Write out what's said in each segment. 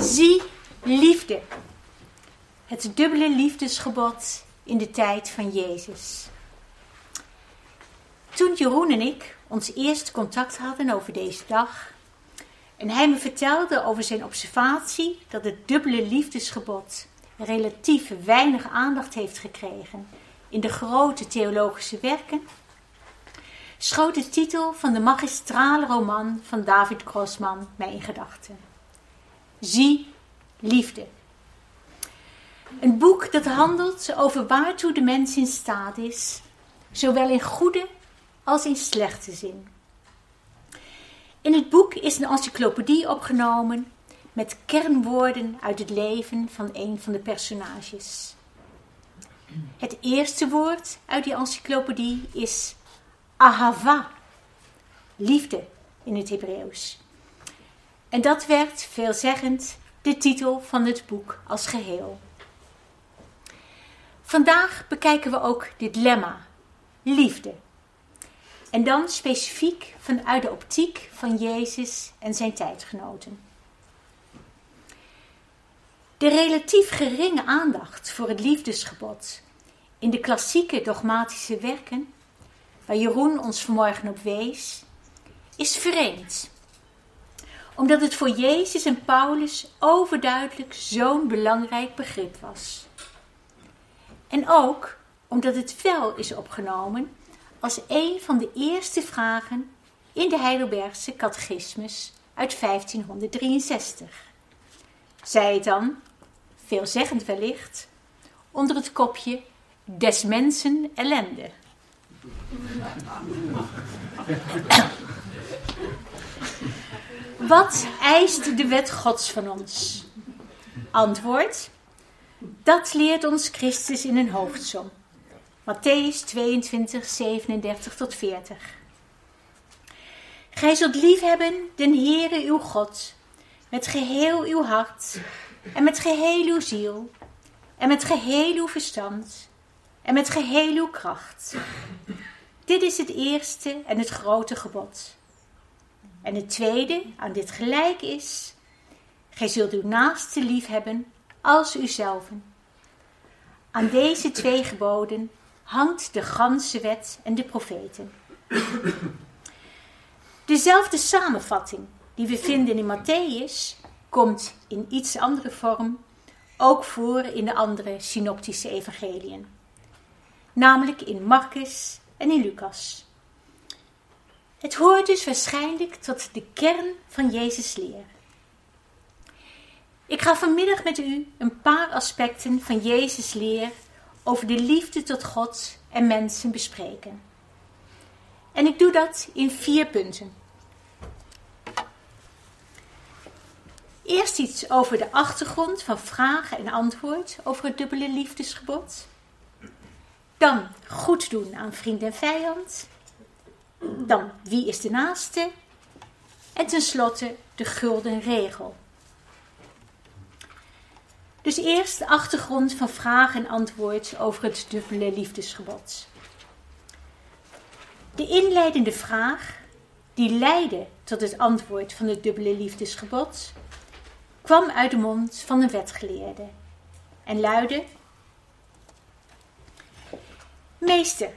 Zie liefde. Het dubbele liefdesgebod in de tijd van Jezus. Toen Jeroen en ik ons eerste contact hadden over deze dag en hij me vertelde over zijn observatie dat het dubbele liefdesgebod relatief weinig aandacht heeft gekregen in de grote theologische werken, schoot de titel van de magistrale roman van David Grossman mij in gedachten. Zie liefde. Een boek dat handelt over waartoe de mens in staat is, zowel in goede als in slechte zin. In het boek is een encyclopedie opgenomen met kernwoorden uit het leven van een van de personages. Het eerste woord uit die encyclopedie is ahava, liefde in het Hebreeuws. En dat werd veelzeggend de titel van het boek als geheel. Vandaag bekijken we ook dit lemma, liefde. En dan specifiek vanuit de optiek van Jezus en zijn tijdgenoten. De relatief geringe aandacht voor het liefdesgebod in de klassieke dogmatische werken, waar Jeroen ons vanmorgen op wees, is vreemd. Omdat het voor Jezus en Paulus overduidelijk zo'n belangrijk begrip was. En ook omdat het wel is opgenomen als een van de eerste vragen in de Heidelbergse catechismus uit 1563. Zij dan, veelzeggend wellicht, onder het kopje des mensen ellende. Wat eist de wet Gods van ons? Antwoord: Dat leert ons Christus in een hoofdsom. Matthäus 22, 37 tot 40. Gij zult liefhebben den Heere uw God, met geheel uw hart, en met geheel uw ziel, en met geheel uw verstand, en met geheel uw kracht. Dit is het eerste en het grote gebod. En het tweede aan dit gelijk is, gij zult uw naaste liefhebben als uzelven. Aan deze twee geboden hangt de ganse wet en de profeten. Dezelfde samenvatting die we vinden in Matthäus komt in iets andere vorm ook voor in de andere synoptische evangeliën, namelijk in Marcus en in Lucas. Het hoort dus waarschijnlijk tot de kern van Jezus' leer. Ik ga vanmiddag met u een paar aspecten van Jezus' leer over de liefde tot God en mensen bespreken. En ik doe dat in vier punten. Eerst iets over de achtergrond van vraag en antwoord over het dubbele liefdesgebod. Dan goed doen aan vriend en vijand. Dan wie is de naaste? En tenslotte de gulden regel. Dus eerst de achtergrond van vraag en antwoord over het dubbele liefdesgebod. De inleidende vraag, die leidde tot het antwoord van het dubbele liefdesgebod, kwam uit de mond van een wetgeleerde en luidde: Meester,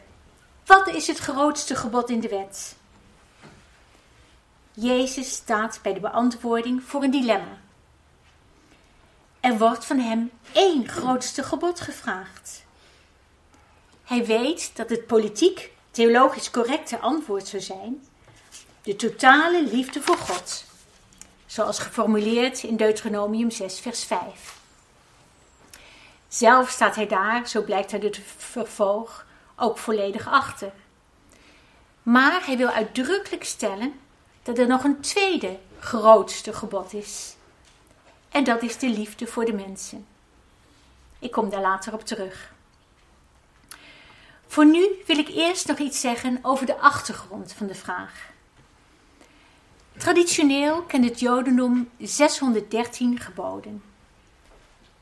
wat is het grootste gebod in de wet? Jezus staat bij de beantwoording voor een dilemma. Er wordt van hem één grootste gebod gevraagd. Hij weet dat het politiek, theologisch correcte antwoord zou zijn: de totale liefde voor God, zoals geformuleerd in Deuteronomium 6, vers 5. Zelf staat hij daar, zo blijkt uit het vervolg, ook volledig achter. Maar hij wil uitdrukkelijk stellen dat er nog een tweede grootste gebod is. En dat is de liefde voor de mensen. Ik kom daar later op terug. Voor nu wil ik eerst nog iets zeggen over de achtergrond van de vraag. Traditioneel kent het Jodendom 613 geboden,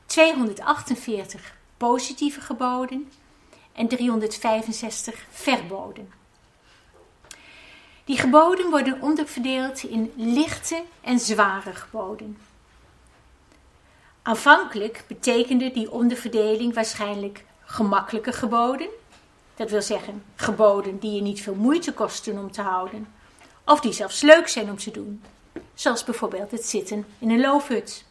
248 positieve geboden en 365 verboden. Die geboden worden onderverdeeld in lichte en zware geboden. Aanvankelijk betekende die onderverdeling waarschijnlijk gemakkelijke geboden. Dat wil zeggen, geboden die je niet veel moeite kosten om te houden. Of die zelfs leuk zijn om te doen. Zoals bijvoorbeeld het zitten in een loofhut.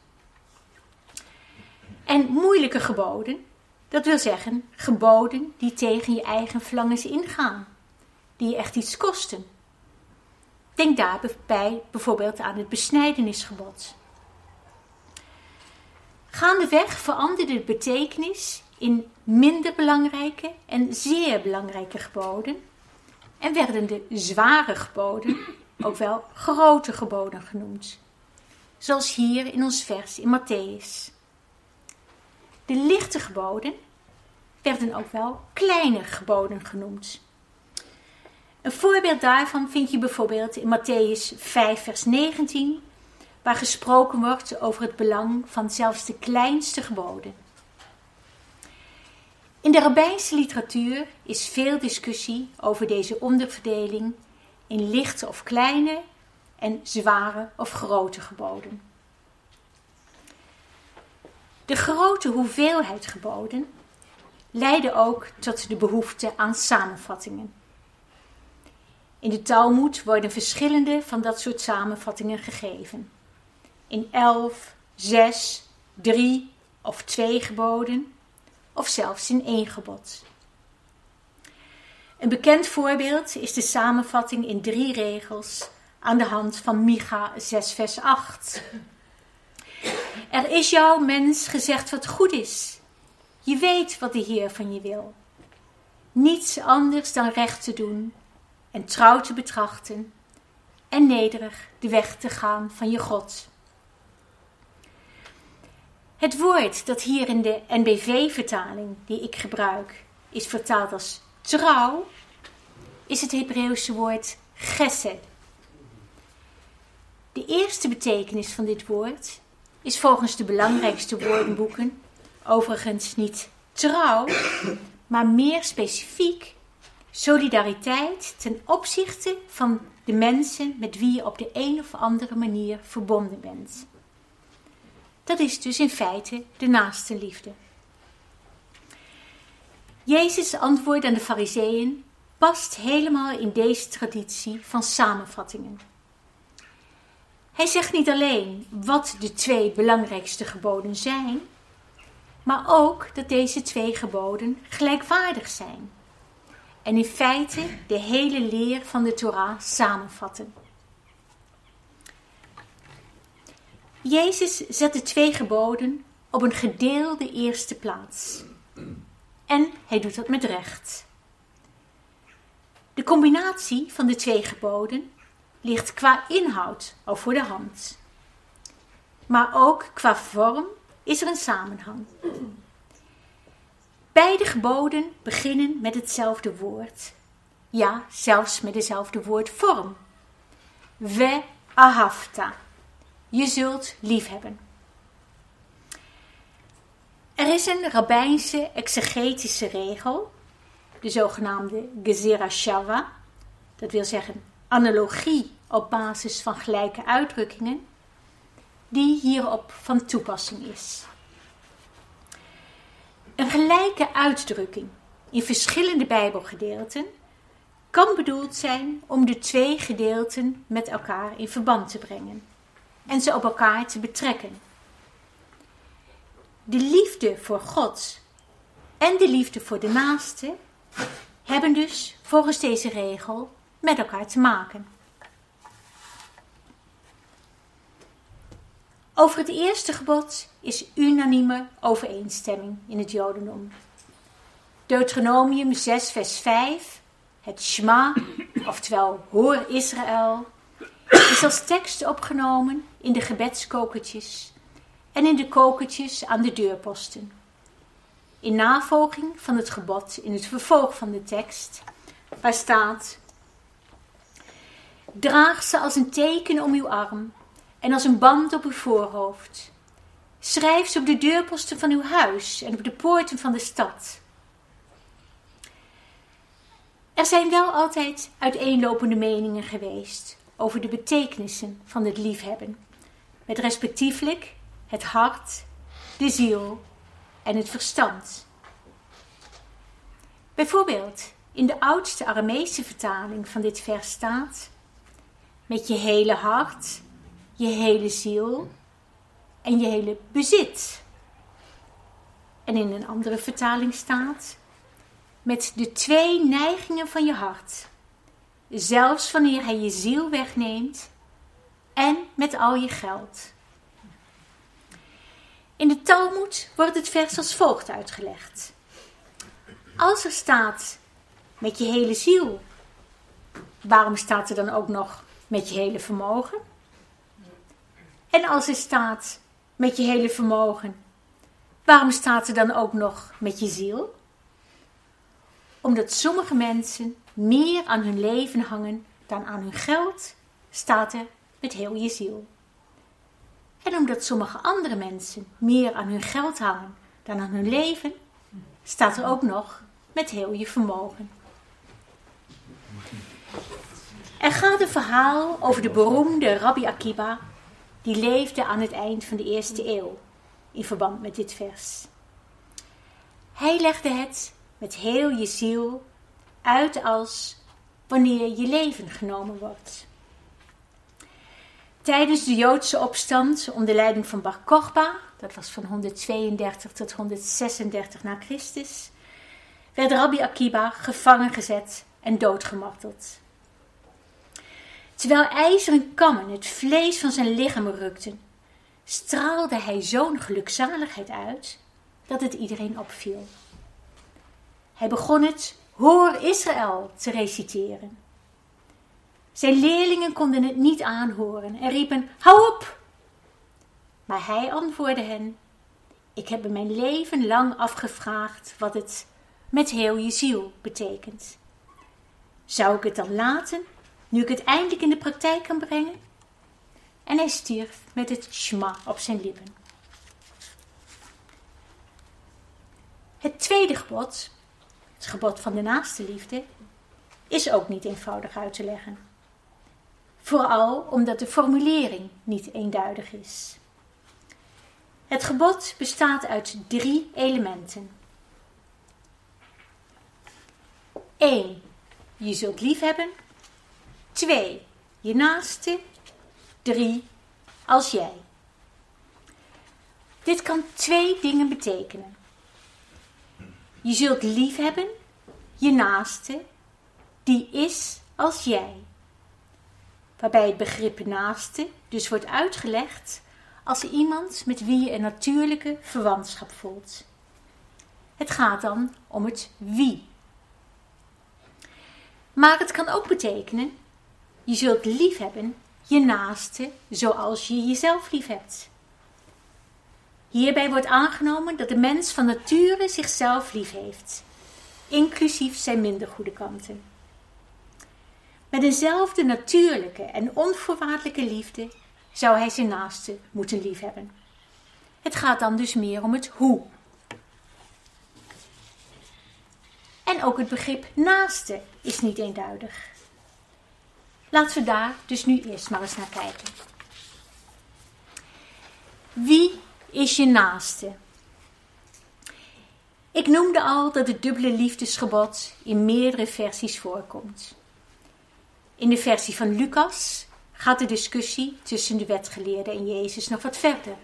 En moeilijke geboden, dat wil zeggen geboden die tegen je eigen verlangens ingaan. Die je echt iets kosten. Denk daarbij bijvoorbeeld aan het besnijdenisgebod. Gaandeweg veranderde de betekenis in minder belangrijke en zeer belangrijke geboden en werden de zware geboden ook wel grote geboden genoemd. Zoals hier in ons vers in Matthäus. De lichte geboden werden ook wel kleine geboden genoemd. Een voorbeeld daarvan vind je bijvoorbeeld in Matthäus 5, vers 19, waar gesproken wordt over het belang van zelfs de kleinste geboden. In de rabbijnse literatuur is veel discussie over deze onderverdeling in lichte of kleine en zware of grote geboden. De grote hoeveelheid geboden leidde ook tot de behoefte aan samenvattingen. In de Talmud worden verschillende van dat soort samenvattingen gegeven. In elf, zes, drie of twee geboden, of zelfs in één gebod. Een bekend voorbeeld is de samenvatting in drie regels aan de hand van Micha 6, vers 8. Er is jou, mens, gezegd wat goed is. Je weet wat de Heer van je wil. Niets anders dan recht te doen en trouw te betrachten en nederig de weg te gaan van je God. Het woord dat hier in de NBV-vertaling die ik gebruik is vertaald als trouw, is het Hebreeuwse woord gesed. De eerste betekenis van dit woord is volgens de belangrijkste woordenboeken overigens niet trouw, maar meer specifiek solidariteit ten opzichte van de mensen met wie je op de een of andere manier verbonden bent. Dat is dus in feite de naaste liefde. Jezus' antwoord aan de Fariseeën past helemaal in deze traditie van samenvattingen. Hij zegt niet alleen wat de twee belangrijkste geboden zijn, maar ook dat deze twee geboden gelijkwaardig zijn en in feite de hele leer van de Torah samenvatten. Jezus zet de twee geboden op een gedeelde eerste plaats. En hij doet dat met recht. De combinatie van de twee geboden ligt qua inhoud al voor de hand. Maar ook qua vorm is er een samenhang. Beide geboden beginnen met hetzelfde woord. Ja, zelfs met dezelfde woordvorm. We ahavta. Je zult liefhebben. Er is een rabbijnse exegetische regel, de zogenaamde Gezera Shava, dat wil zeggen analogie op basis van gelijke uitdrukkingen, die hierop van toepassing is. Een gelijke uitdrukking in verschillende Bijbelgedeelten kan bedoeld zijn om de twee gedeelten met elkaar in verband te brengen en ze op elkaar te betrekken. De liefde voor God en de liefde voor de naaste hebben dus volgens deze regel met elkaar te maken. Over het eerste gebod is unanieme overeenstemming in het Jodendom. Deuteronomium 6, vers 5, het Shema, oftewel Hoor Israël, is als tekst opgenomen in de gebedskokertjes en in de kokertjes aan de deurposten. In navolging van het gebod in het vervolg van de tekst, waar staat: Draag ze als een teken om uw arm en als een band op uw voorhoofd. Schrijf ze op de deurposten van uw huis en op de poorten van de stad. Er zijn wel altijd uiteenlopende meningen geweest over de betekenissen van het liefhebben, met respectievelijk het hart de ziel en het verstand. Bijvoorbeeld, in de oudste Aramese vertaling van dit vers staat: met je hele hart, je hele ziel en je hele bezit. En in een andere vertaling staat: met de twee neigingen van je hart, zelfs wanneer hij je ziel wegneemt en met al je geld. In de Talmud wordt het vers als volgt uitgelegd. Als er staat met je hele ziel, waarom staat er dan ook nog met je hele vermogen? En als er staat met je hele vermogen, waarom staat er dan ook nog met je ziel? Omdat sommige mensen meer aan hun leven hangen dan aan hun geld, staat er met heel je ziel. En omdat sommige andere mensen meer aan hun geld hangen dan aan hun leven, staat er ook nog met heel je vermogen. Er gaat een verhaal over de beroemde Rabbi Akiba, die leefde aan het eind van de eerste eeuw in verband met dit vers. Hij legde het met heel je ziel uit als wanneer je leven genomen wordt. Tijdens de Joodse opstand onder leiding van Bar Kokhba, dat was van 132 tot 136 na Christus, werd Rabbi Akiba gevangen gezet en doodgemarteld. Terwijl ijzeren kammen het vlees van zijn lichaam rukten, straalde hij zo'n gelukzaligheid uit dat het iedereen opviel. Hij begon het Hoor Israël te reciteren. Zijn leerlingen konden het niet aanhoren en riepen: Hou op! Maar hij antwoordde hen: Ik heb mijn leven lang afgevraagd wat het met heel je ziel betekent. Zou ik het dan laten, nu ik het eindelijk in de praktijk kan brengen? En hij stierf met het shma op zijn lippen. Het tweede gebod, het gebod van de naaste liefde, is ook niet eenvoudig uit te leggen. Vooral omdat de formulering niet eenduidig is. Het gebod bestaat uit drie elementen. 1. Je zult lief hebben. 2. Je naaste. 3. Als jij. Dit kan twee dingen betekenen. Je zult lief hebben, je naaste, die is als jij. Waarbij het begrip naaste dus wordt uitgelegd als iemand met wie je een natuurlijke verwantschap voelt. Het gaat dan om het wie. Maar het kan ook betekenen, je zult lief hebben je naaste zoals je jezelf lief hebt. Hierbij wordt aangenomen dat de mens van nature zichzelf lief heeft, inclusief zijn minder goede kanten. Met eenzelfde natuurlijke en onvoorwaardelijke liefde zou hij zijn naaste moeten liefhebben. Het gaat dan dus meer om het hoe. En ook het begrip naaste is niet eenduidig. Laten we daar dus nu eerst maar eens naar kijken. Wie is je naaste? Ik noemde al dat het dubbele liefdesgebod in meerdere versies voorkomt. In de versie van Lucas gaat de discussie tussen de wetgeleerde en Jezus nog wat verder.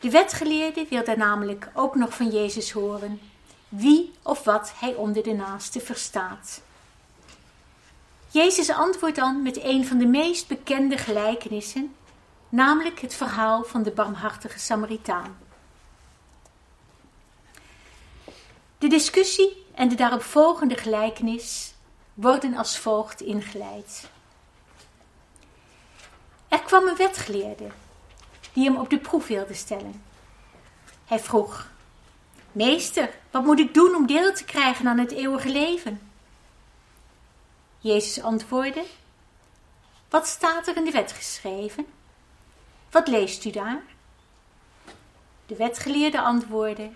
De wetgeleerde wil daar namelijk ook nog van Jezus horen wie of wat hij onder de naaste verstaat. Jezus antwoordt dan met een van de meest bekende gelijkenissen, namelijk het verhaal van de barmhartige Samaritaan. De discussie en de daarop volgende gelijkenis worden als volgt ingeleid. Er kwam een wetgeleerde die hem op de proef wilde stellen. Hij vroeg: Meester, wat moet ik doen om deel te krijgen aan het eeuwige leven? Jezus antwoordde: Wat staat er in de wet geschreven? Wat leest u daar? De wetgeleerde antwoordde: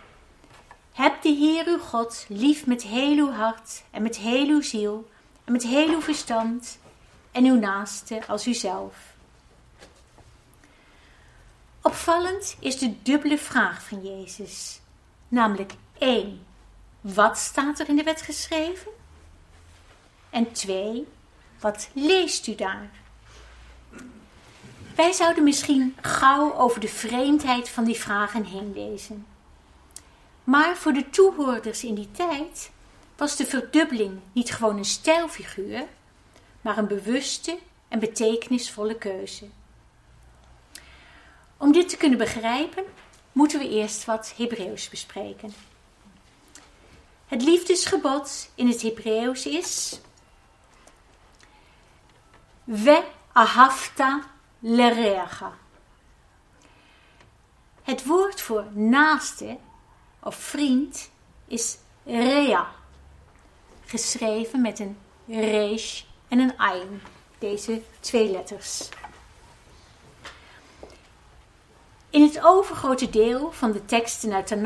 Heb de Heer uw God lief met heel uw hart en met heel uw ziel en met heel uw verstand en uw naaste als uzelf. Op Opvallend is de dubbele vraag van Jezus. Namelijk één, wat staat er in de wet geschreven? En twee, wat leest u daar? Wij zouden misschien gauw over de vreemdheid van die vragen heen lezen. Maar voor de toehoorders in die tijd was de verdubbeling niet gewoon een stijlfiguur, maar een bewuste en betekenisvolle keuze. Om dit te kunnen begrijpen, moeten we eerst wat Hebreeuws bespreken. Het liefdesgebod in het Hebreeuws is We ahavta lerecha. Het woord voor naaste of vriend is rea, geschreven met een resh en een ain, deze twee letters. In het overgrote deel van de teksten uit de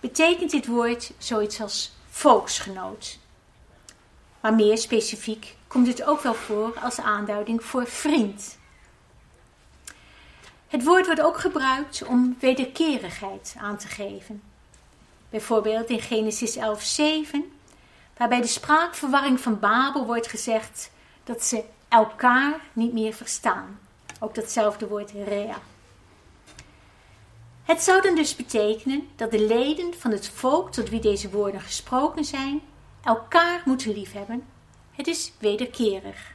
betekent dit woord zoiets als volksgenoot. Maar meer specifiek komt het ook wel voor als aanduiding voor vriend. Het woord wordt ook gebruikt om wederkerigheid aan te geven. Bijvoorbeeld in Genesis 11:7, waarbij de spraakverwarring van Babel wordt gezegd dat ze elkaar niet meer verstaan. Ook datzelfde woord rea. Het zou dan dus betekenen dat de leden van het volk tot wie deze woorden gesproken zijn, elkaar moeten liefhebben. Het is wederkerig.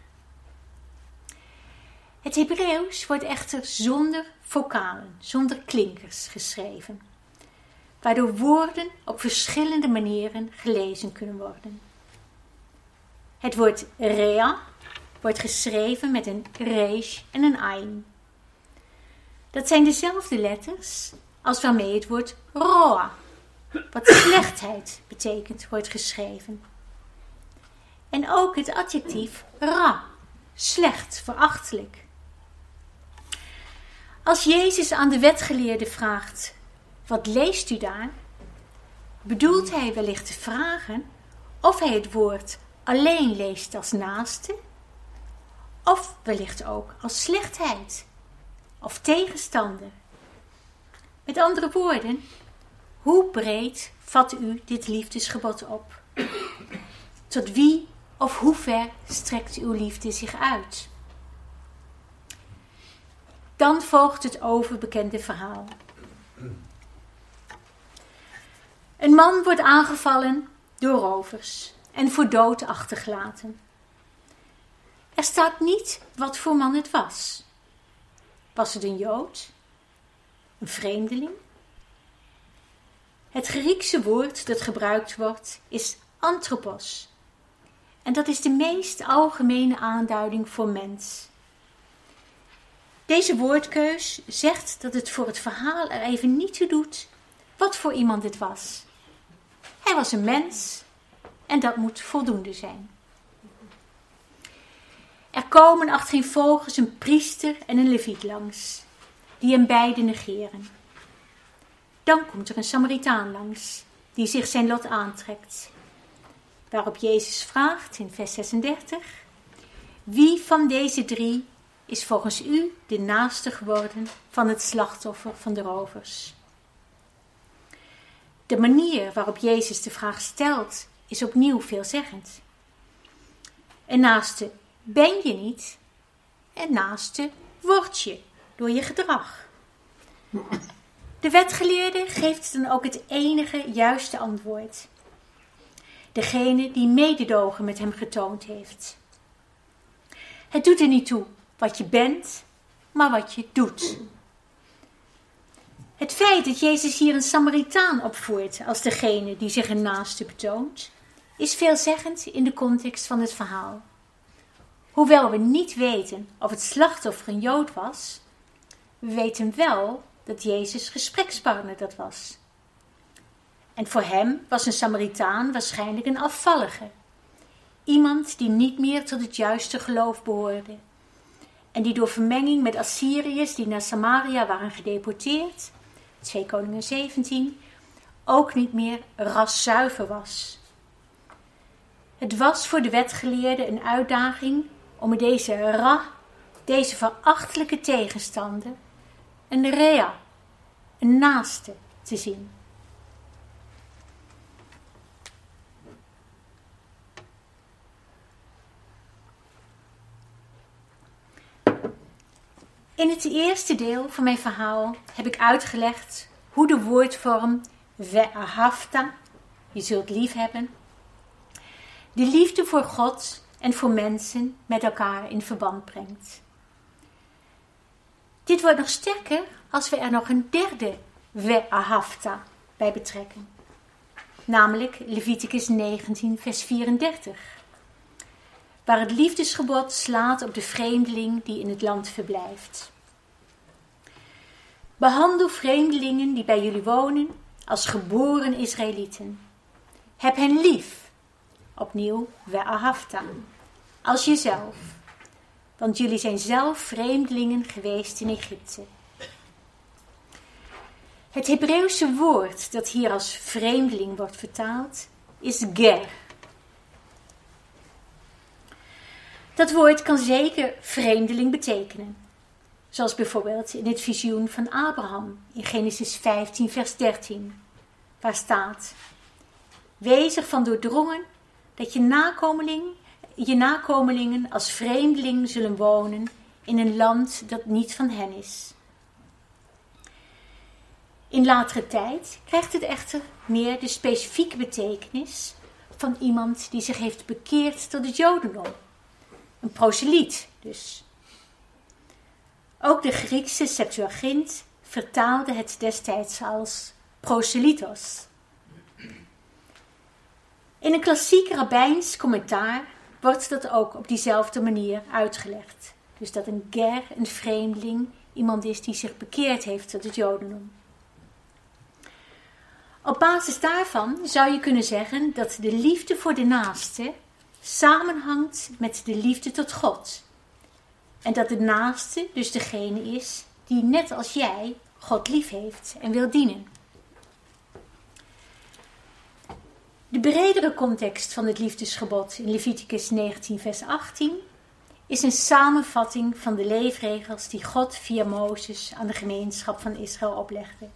Het Hebreeuws wordt echter zonder vocalen, zonder klinkers geschreven, waardoor woorden op verschillende manieren gelezen kunnen worden. Het woord rea wordt geschreven met een resh en een ain. Dat zijn dezelfde letters als waarmee het woord roa, wat slechtheid betekent, wordt geschreven. En ook het adjectief ra, slecht, verachtelijk. Als Jezus aan de wetgeleerde vraagt: Wat leest u daar? bedoelt hij wellicht te vragen of hij het woord alleen leest als naaste, of wellicht ook als slechtheid of tegenstander. Met andere woorden, hoe breed vat u dit liefdesgebod op? Tot wie of hoe ver strekt uw liefde zich uit? Dan volgt het overbekende verhaal. Een man wordt aangevallen door rovers en voor dood achtergelaten. Er staat niet wat voor man het was. Was het een Jood? Een vreemdeling? Het Griekse woord dat gebruikt wordt is anthropos. En dat is de meest algemene aanduiding voor mens. Deze woordkeus zegt dat het voor het verhaal er even niet toe doet wat voor iemand dit was. Hij was een mens en dat moet voldoende zijn. Er komen achtereenvolgens een priester en een leviet langs, die hem beide negeren. Dan komt er een Samaritaan langs, die zich zijn lot aantrekt. Waarop Jezus vraagt in vers 36: Wie van deze drie is volgens u de naaste geworden van het slachtoffer van de rovers? De manier waarop Jezus de vraag stelt is opnieuw veelzeggend. Een naaste ben je niet en naaste word je door je gedrag. De wetgeleerde geeft dan ook het enige juiste antwoord. Degene die mededogen met hem getoond heeft. Het doet er niet toe wat je bent, maar wat je doet. Het feit dat Jezus hier een Samaritaan opvoert als degene die zich een naaste betoont, is veelzeggend in de context van het verhaal. Hoewel we niet weten of het slachtoffer een Jood was, we weten wel dat Jezus gesprekspartner dat was. En voor hem was een Samaritaan waarschijnlijk een afvallige. Iemand die niet meer tot het juiste geloof behoorde. En die door vermenging met Assyriërs die naar Samaria waren gedeporteerd, 2 Koningen 17, ook niet meer raszuiver was. Het was voor de wetgeleerden een uitdaging om met deze ra, deze verachtelijke tegenstander, een rea, een naaste, te zien. In het eerste deel van mijn verhaal heb ik uitgelegd hoe de woordvorm ve'ahavta, je zult lief hebben, de liefde voor God en voor mensen met elkaar in verband brengt. Dit wordt nog sterker als we er nog een derde ve'ahavta bij betrekken, namelijk Leviticus 19, vers 34, waar het liefdesgebod slaat op de vreemdeling die in het land verblijft. Behandel vreemdelingen die bij jullie wonen als geboren Israëlieten. Heb hen lief, opnieuw ve'ahavta, als jezelf, want jullie zijn zelf vreemdelingen geweest in Egypte. Het Hebreeuwse woord dat hier als vreemdeling wordt vertaald is ger. Dat woord kan zeker vreemdeling betekenen. Zoals bijvoorbeeld in het visioen van Abraham in Genesis 15, vers 13, waar staat: Wees ervan doordrongen dat je, nakomeling, je nakomelingen als vreemdeling zullen wonen in een land dat niet van hen is. In latere tijd krijgt het echter meer de specifieke betekenis van iemand die zich heeft bekeerd tot het Jodendom. Een proseliet dus. Ook de Griekse Septuagint vertaalde het destijds als proselytos. In een klassiek rabbijns commentaar wordt dat ook op diezelfde manier uitgelegd. Dus dat een ger, een vreemdeling, iemand is die zich bekeerd heeft tot het Jodendom. Op basis daarvan zou je kunnen zeggen dat de liefde voor de naaste samenhangt met de liefde tot God. En dat de naaste dus degene is die net als jij God lief heeft en wil dienen. De bredere context van het liefdesgebod in Leviticus 19, vers 18 is een samenvatting van de leefregels die God via Mozes aan de gemeenschap van Israël oplegde.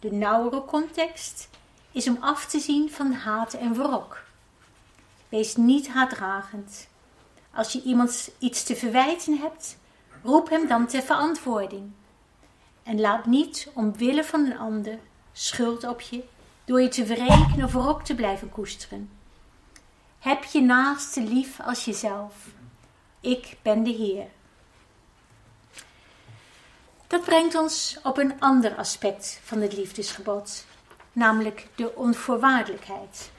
De nauwere context is om af te zien van haat en wrok. Wees niet haatdragend. Als je iemand iets te verwijten hebt, roep hem dan ter verantwoording. En laat niet omwille van een ander schuld op je door je te verrekenen of wrok te blijven koesteren. Heb je naaste lief als jezelf. Ik ben de Heer. Dat brengt ons op een ander aspect van het liefdesgebod, namelijk de onvoorwaardelijkheid.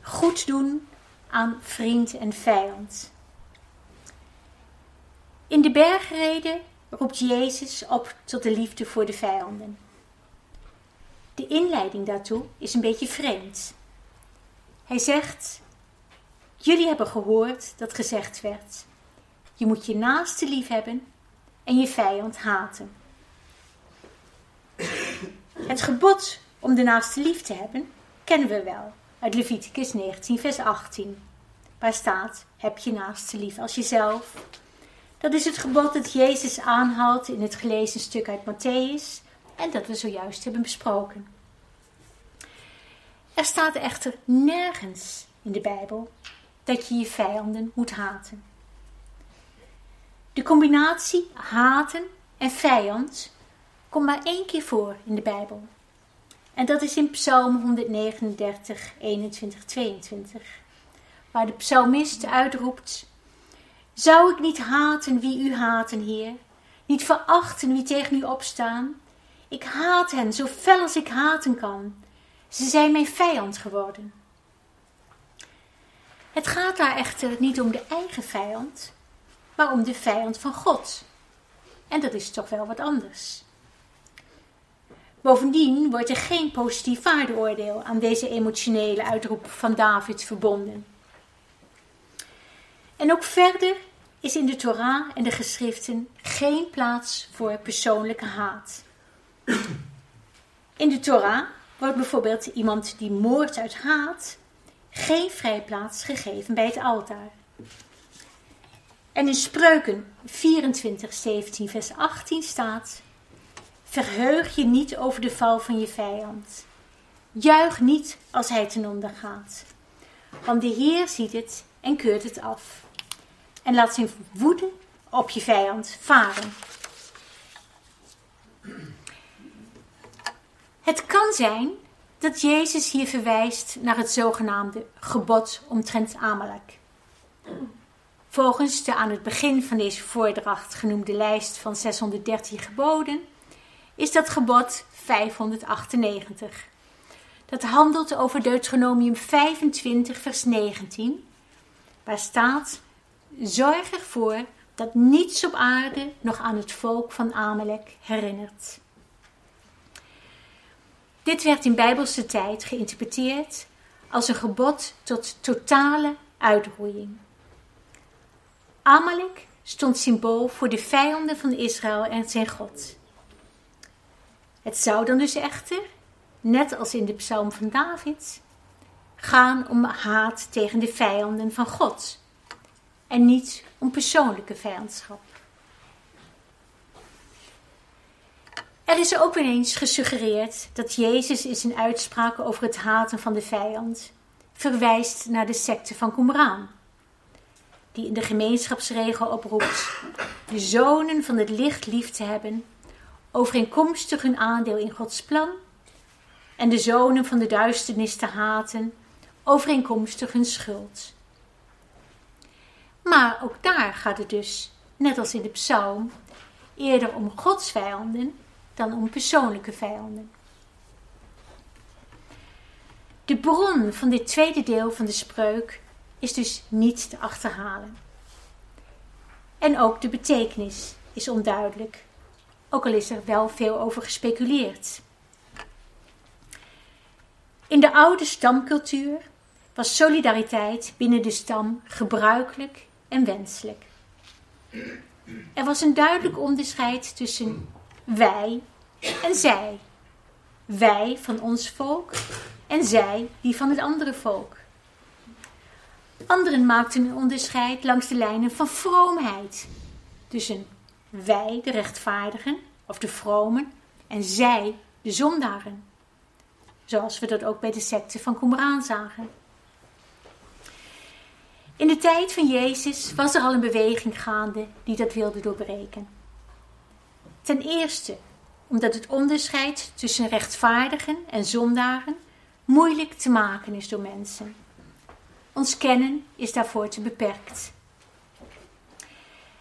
Goed doen aan vriend en vijand. In de bergreden roept Jezus op tot de liefde voor de vijanden. De inleiding daartoe is een beetje vreemd. Hij zegt: Jullie hebben gehoord dat gezegd werd: Je moet je naaste lief hebben en je vijand haten. Het gebod om de naaste lief te hebben kennen we wel uit Leviticus 19, vers 18, waar staat: Heb je naaste lief als jezelf. Dat is het gebod dat Jezus aanhaalt in het gelezen stuk uit Matthäus en dat we zojuist hebben besproken. Er staat echter nergens in de Bijbel dat je je vijanden moet haten. De combinatie haten en vijand komt maar één keer voor in de Bijbel. En dat is in Psalm 139, 21, 22, waar de psalmist uitroept: Zou ik niet haten wie u haten, Heer? Niet verachten wie tegen u opstaan? Ik haat hen zo fel als ik haten kan. Ze zijn mijn vijand geworden. Het gaat daar echter niet om de eigen vijand, maar om de vijand van God. En dat is toch wel wat anders. Bovendien wordt er geen positief waardeoordeel aan deze emotionele uitroep van David verbonden. En ook verder is in de Torah en de geschriften geen plaats voor persoonlijke haat. In de Torah wordt bijvoorbeeld iemand die moordt uit haat geen vrijplaats gegeven bij het altaar. En in Spreuken 24, 17, vers 18 staat: Verheug je niet over de val van je vijand. Juich niet als hij ten onder gaat. Want de Heer ziet het en keurt het af. En laat zijn woede op je vijand varen. Het kan zijn dat Jezus hier verwijst naar het zogenaamde gebod omtrent Amalek. Volgens de aan het begin van deze voordracht genoemde lijst van 613 geboden is dat gebod 598. Dat handelt over Deuteronomium 25, vers 19, waar staat: Zorg ervoor dat niets op aarde nog aan het volk van Amalek herinnert. Dit werd in bijbelse tijd geïnterpreteerd als een gebod tot totale uitroeiing. Amalek stond symbool voor de vijanden van Israël en zijn God. Het zou dan dus echter, net als in de psalm van David, gaan om haat tegen de vijanden van God en niet om persoonlijke vijandschap. Er is ook weer eens gesuggereerd dat Jezus in zijn uitspraken over het haten van de vijand verwijst naar de secte van Qumran, die in de gemeenschapsregel oproept de zonen van het licht lief te hebben, overeenkomstig hun aandeel in Gods plan, en de zonen van de duisternis te haten, overeenkomstig hun schuld. Maar ook daar gaat het dus, net als in de psalm, eerder om Gods vijanden dan om persoonlijke vijanden. De bron van dit tweede deel van de spreuk is dus niet te achterhalen. En ook de betekenis is onduidelijk, ook al is er wel veel over gespeculeerd. In de oude stamcultuur was solidariteit binnen de stam gebruikelijk en wenselijk. Er was een duidelijk onderscheid tussen wij en zij. Wij van ons volk en zij die van het andere volk. Anderen maakten een onderscheid langs de lijnen van vroomheid. Tussen wij, de rechtvaardigen, of de vromen, en zij, de zondaren. Zoals we dat ook bij de secte van Qumran zagen. In de tijd van Jezus was er al een beweging gaande die dat wilde doorbreken. Ten eerste omdat het onderscheid tussen rechtvaardigen en zondaren moeilijk te maken is door mensen. Ons kennen is daarvoor te beperkt.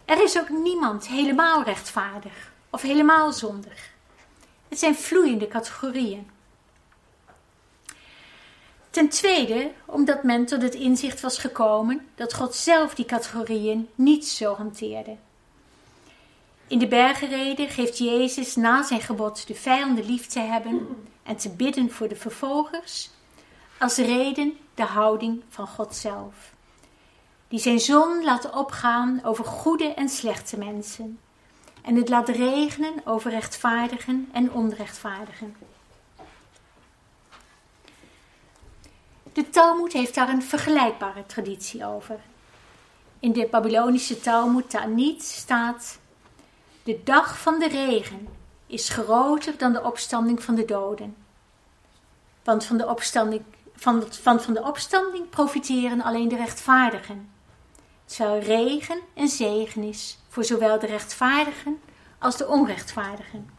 Er is ook niemand helemaal rechtvaardig of helemaal zondig. Het zijn vloeiende categorieën. Ten tweede, omdat men tot het inzicht was gekomen dat God zelf die categorieën niet zo hanteerde. In de bergenreden geeft Jezus na zijn gebod de vijanden lief te hebben en te bidden voor de vervolgers, als reden de houding van God zelf, die zijn zon laat opgaan over goede en slechte mensen en het laat regenen over rechtvaardigen en onrechtvaardigen. De Talmud heeft daar een vergelijkbare traditie over. In de Babylonische Talmud Ta'anit staat de dag van de regen is groter dan de opstanding van de doden. Want van de opstanding, van, van, van de opstanding profiteren alleen de rechtvaardigen. Terwijl regen een zegen is voor zowel de rechtvaardigen als de onrechtvaardigen.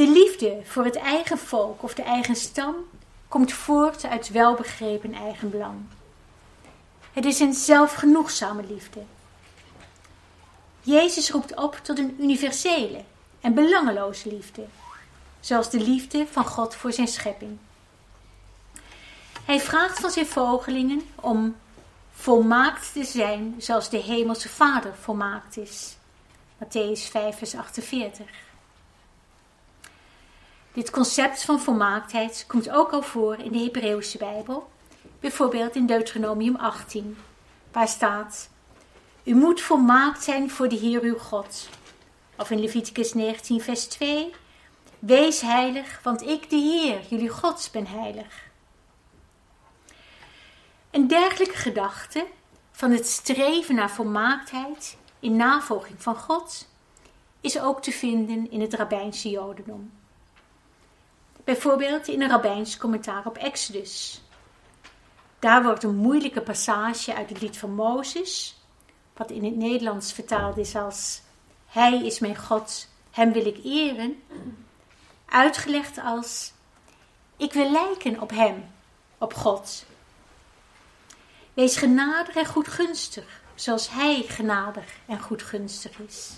De liefde voor het eigen volk of de eigen stam komt voort uit welbegrepen eigenbelang. Het is een zelfgenoegzame liefde. Jezus roept op tot een universele en belangeloze liefde, zoals de liefde van God voor zijn schepping. Hij vraagt van zijn volgelingen om volmaakt te zijn zoals de hemelse Vader volmaakt is. Matthäus 5, vers 48. Dit concept van volmaaktheid komt ook al voor in de Hebreeuwse Bijbel, bijvoorbeeld in Deuteronomium 18, waar staat: U moet volmaakt zijn voor de Heer uw God. Of in Leviticus 19, vers 2: Wees heilig, want ik, de Heer, jullie God, ben heilig. Een dergelijke gedachte van het streven naar volmaaktheid in navolging van God is ook te vinden in het rabbijnse jodendom. Bijvoorbeeld in een rabbijns commentaar op Exodus. Daar wordt een moeilijke passage uit het lied van Mozes, wat in het Nederlands vertaald is als Hij is mijn God, Hem wil ik eren, uitgelegd als Ik wil lijken op Hem, op God. Wees genadig en goedgunstig, zoals Hij genadig en goedgunstig is.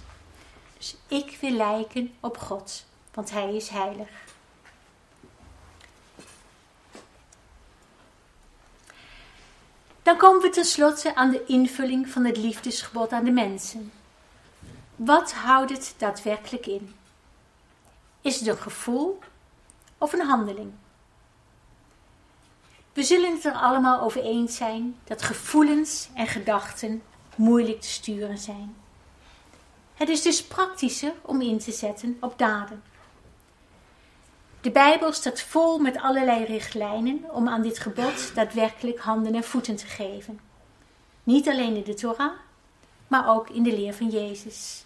Dus ik wil lijken op God, want Hij is heilig. Dan komen we tenslotte aan de invulling van het liefdesgebod aan de mensen. Wat houdt het daadwerkelijk in? Is het een gevoel of een handeling? We zullen het er allemaal over eens zijn dat gevoelens en gedachten moeilijk te sturen zijn. Het is dus praktischer om in te zetten op daden. De Bijbel staat vol met allerlei richtlijnen om aan dit gebod daadwerkelijk handen en voeten te geven. Niet alleen in de Torah, maar ook in de leer van Jezus.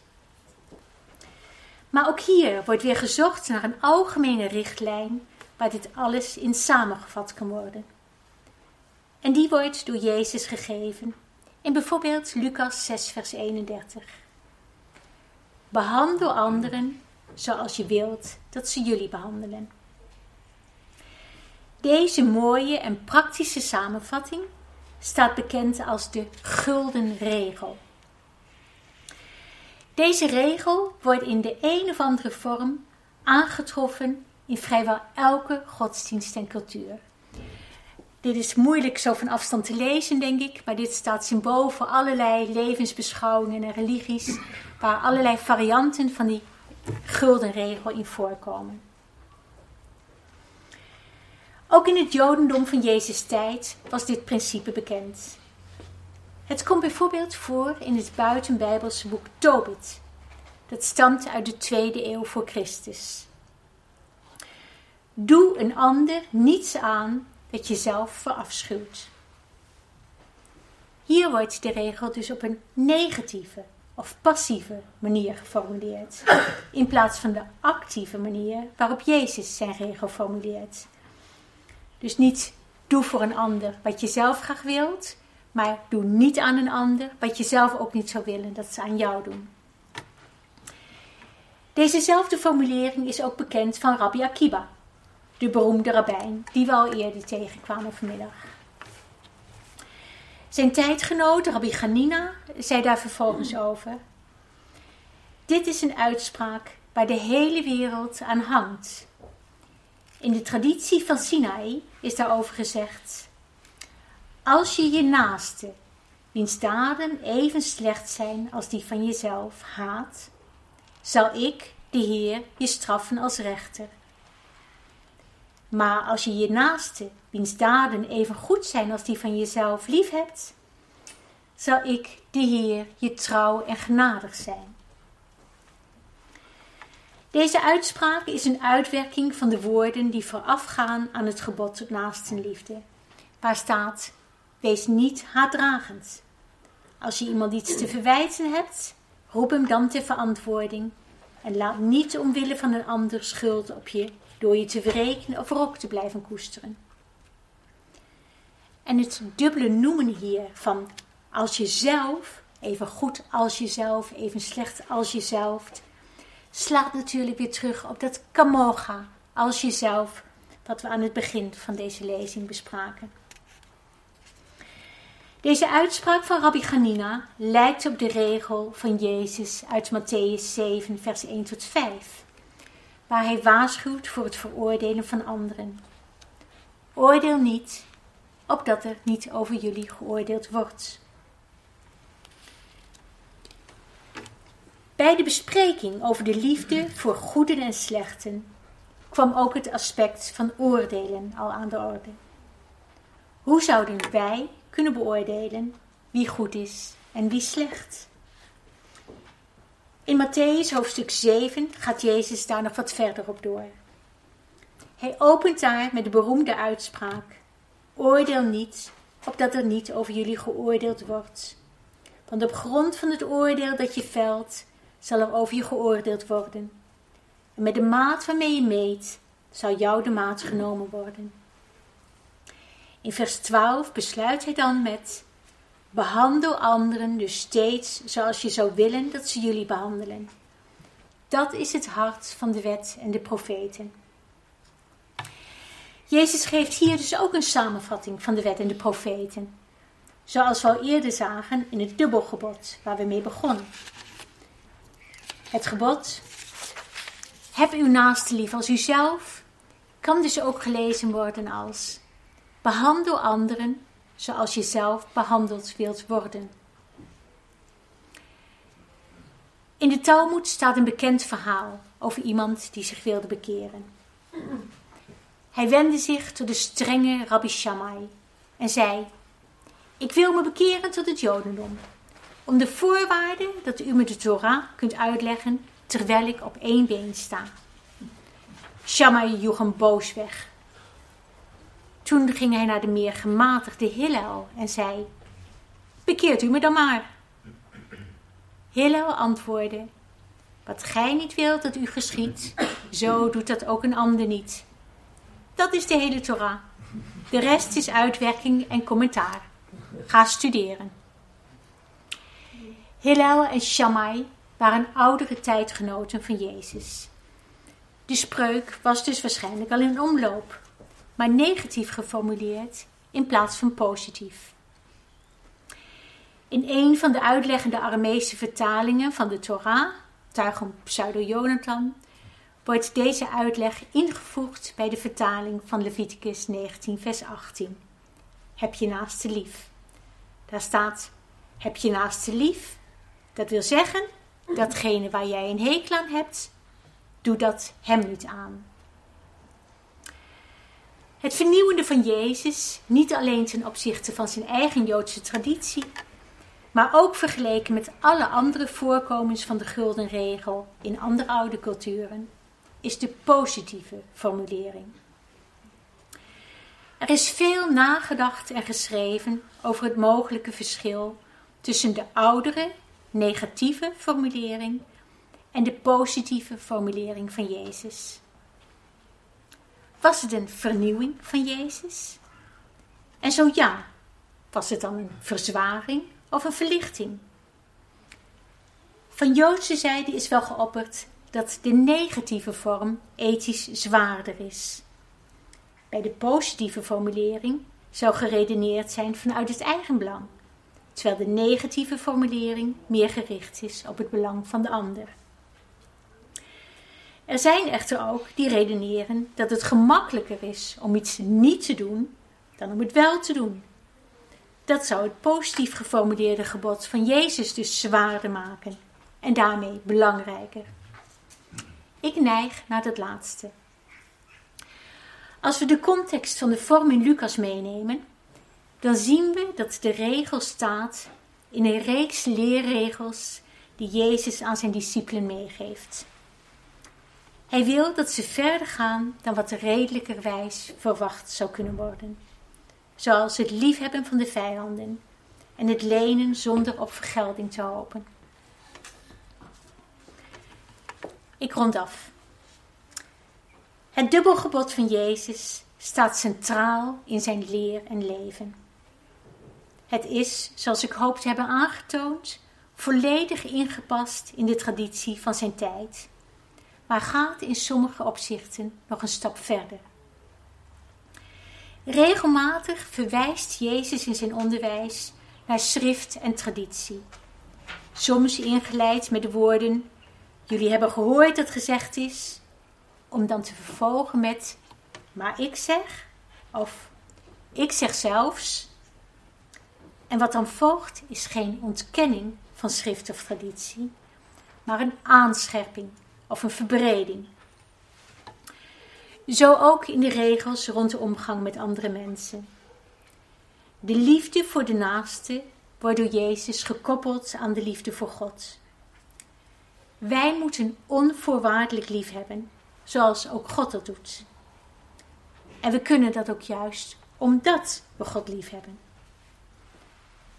Maar ook hier wordt weer gezocht naar een algemene richtlijn waar dit alles in samengevat kan worden. En die wordt door Jezus gegeven in bijvoorbeeld Lucas 6, vers 31. Behandel anderen zoals je wilt dat ze jullie behandelen. Deze mooie en praktische samenvatting staat bekend als de gulden regel. Deze regel wordt in de een of andere vorm aangetroffen in vrijwel elke godsdienst en cultuur. Dit is moeilijk zo van afstand te lezen, denk ik, maar dit staat symbool voor allerlei levensbeschouwingen en religies, waar allerlei varianten van die gulden regel in voorkomen. Ook in het Jodendom van Jezus' tijd was dit principe bekend. Het komt bijvoorbeeld voor in het buitenbijbelse boek Tobit. Dat stamt uit de tweede eeuw voor Christus. Doe een ander niets aan dat je zelf verafschuwt. Hier wordt de regel dus op een negatieve of passieve manier geformuleerd, in plaats van de actieve manier waarop Jezus zijn regel formuleert. Dus niet doe voor een ander wat je zelf graag wilt, maar doe niet aan een ander wat je zelf ook niet zou willen dat ze aan jou doen. Dezezelfde formulering is ook bekend van Rabbi Akiba, de beroemde rabbijn die we al eerder tegenkwamen vanmiddag. Zijn tijdgenoot Rabbi Ganina zei daar vervolgens over: Dit is een uitspraak waar de hele wereld aan hangt. In de traditie van Sinai is daarover gezegd: Als je je naaste, wiens daden even slecht zijn als die van jezelf, haat, zal ik, de Heer, je straffen als rechter. Maar als je je naaste, wiens daden even goed zijn als die van jezelf, lief hebt, zal ik, de Heer, je trouw en genadig zijn. Deze uitspraak is een uitwerking van de woorden die voorafgaan aan het gebod tot naastenliefde, waar staat: Wees niet haatdragend. Als je iemand iets te verwijten hebt, roep hem dan ter verantwoording en laat niet omwille van een ander schuld op je door je te verrekenen of wrok te blijven koesteren. En het dubbele noemen hier van als jezelf, even goed als jezelf, even slecht als jezelf, slaat natuurlijk weer terug op dat kamoga als jezelf, wat we aan het begin van deze lezing bespraken. Deze uitspraak van Rabbi Ganina lijkt op de regel van Jezus uit Matthäus 7, vers 1 tot 5, waar hij waarschuwt voor het veroordelen van anderen. Oordeel niet, opdat er niet over jullie geoordeeld wordt. Bij de bespreking over de liefde voor goeden en slechten kwam ook het aspect van oordelen al aan de orde. Hoe zouden wij kunnen beoordelen wie goed is en wie slecht? In Matthäus hoofdstuk 7 gaat Jezus daar nog wat verder op door. Hij opent daar met de beroemde uitspraak: Oordeel niet, opdat er niet over jullie geoordeeld wordt. Want op grond van het oordeel dat je velt, zal er over je geoordeeld worden. En met de maat waarmee je meet, zal jou de maat genomen worden. In vers 12 besluit hij dan met: Behandel anderen dus steeds zoals je zou willen dat ze jullie behandelen. Dat is het hart van de wet en de profeten. Jezus geeft hier dus ook een samenvatting van de wet en de profeten. Zoals we al eerder zagen in het dubbelgebod waar we mee begonnen. Het gebod, heb uw naaste lief als uzelf, kan dus ook gelezen worden als behandel anderen zoals je zelf behandeld wilt worden. In de Talmud staat een bekend verhaal over iemand die zich wilde bekeren. Hij wendde zich tot de strenge Rabbi Shammai en zei: Ik wil me bekeren tot het Jodendom, om de voorwaarde dat u me de Torah kunt uitleggen terwijl ik op één been sta. Shammai joeg hem boos weg. Toen ging hij naar de meer gematigde Hillel en zei: Bekeert u me dan maar. Hillel antwoordde: Wat gij niet wilt dat u geschiet, zo doet dat ook een ander niet. Dat is de hele Torah. De rest is uitwerking en commentaar. Ga studeren. Hillel en Shammai waren oudere tijdgenoten van Jezus. De spreuk was dus waarschijnlijk al in omloop, maar negatief geformuleerd in plaats van positief. In een van de uitleggende Aramese vertalingen van de Torah, Targum Pseudo-Jonathan, wordt deze uitleg ingevoegd bij de vertaling van Leviticus 19, vers 18. Heb je naaste lief. Daar staat: Heb je naaste lief. Dat wil zeggen, datgene waar jij een hekel aan hebt, doe dat hem niet aan. Het vernieuwende van Jezus, niet alleen ten opzichte van zijn eigen Joodse traditie, maar ook vergeleken met alle andere voorkomens van de gulden regel in andere oude culturen, is de positieve formulering. Er is veel nagedacht en geschreven over het mogelijke verschil tussen de oudere, negatieve formulering en de positieve formulering van Jezus. Was het een vernieuwing van Jezus? En zo ja, was het dan een verzwaring of een verlichting? Van Joodse zijde is wel geopperd dat de negatieve vorm ethisch zwaarder is. Bij de positieve formulering zou geredeneerd zijn vanuit het eigen belang, terwijl de negatieve formulering meer gericht is op het belang van de ander. Er zijn echter ook die redeneren dat het gemakkelijker is om iets niet te doen dan om het wel te doen. Dat zou het positief geformuleerde gebod van Jezus dus zwaarder maken en daarmee belangrijker. Ik neig naar het laatste. Als we de context van de vorm in Lucas meenemen, dan zien we dat de regel staat in een reeks leerregels die Jezus aan zijn discipelen meegeeft. Hij wil dat ze verder gaan dan wat redelijkerwijs verwacht zou kunnen worden, zoals het liefhebben van de vijanden en het lenen zonder op vergelding te hopen. Ik rond af. Het dubbelgebod van Jezus staat centraal in zijn leer en leven. Het is, zoals ik hoop te hebben aangetoond, volledig ingepast in de traditie van zijn tijd, maar gaat in sommige opzichten nog een stap verder. Regelmatig verwijst Jezus in zijn onderwijs naar schrift en traditie, soms ingeleid met de woorden Jullie hebben gehoord dat gezegd is, om dan te vervolgen met, maar ik zeg, of ik zeg zelfs. En wat dan volgt is geen ontkenning van schrift of traditie, maar een aanscherping of een verbreding. Zo ook in de regels rond de omgang met andere mensen. De liefde voor de naaste wordt door Jezus gekoppeld aan de liefde voor God. Wij moeten onvoorwaardelijk lief hebben, zoals ook God dat doet. En we kunnen dat ook juist omdat we God lief hebben.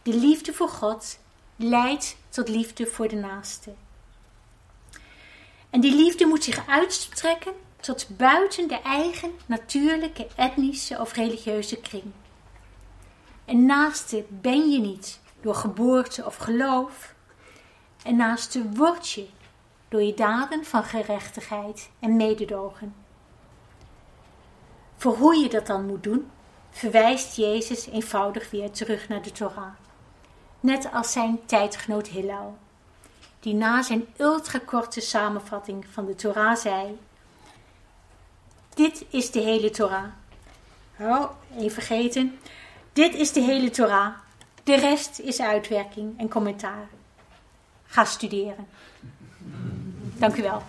De liefde voor God leidt tot liefde voor de naaste. En die liefde moet zich uitstrekken tot buiten de eigen natuurlijke etnische of religieuze kring. En naaste ben je niet door geboorte of geloof. En naaste word je door je daden van gerechtigheid en mededogen. Voor hoe je dat dan moet doen, verwijst Jezus eenvoudig weer terug naar de Torah. Net als zijn tijdgenoot Hillel, die na zijn ultrakorte samenvatting van de Torah zei: Dit is de hele Torah. Oh, even vergeten. Dit is de hele Torah. De rest is uitwerking en commentaar. Ga studeren. Dank u wel.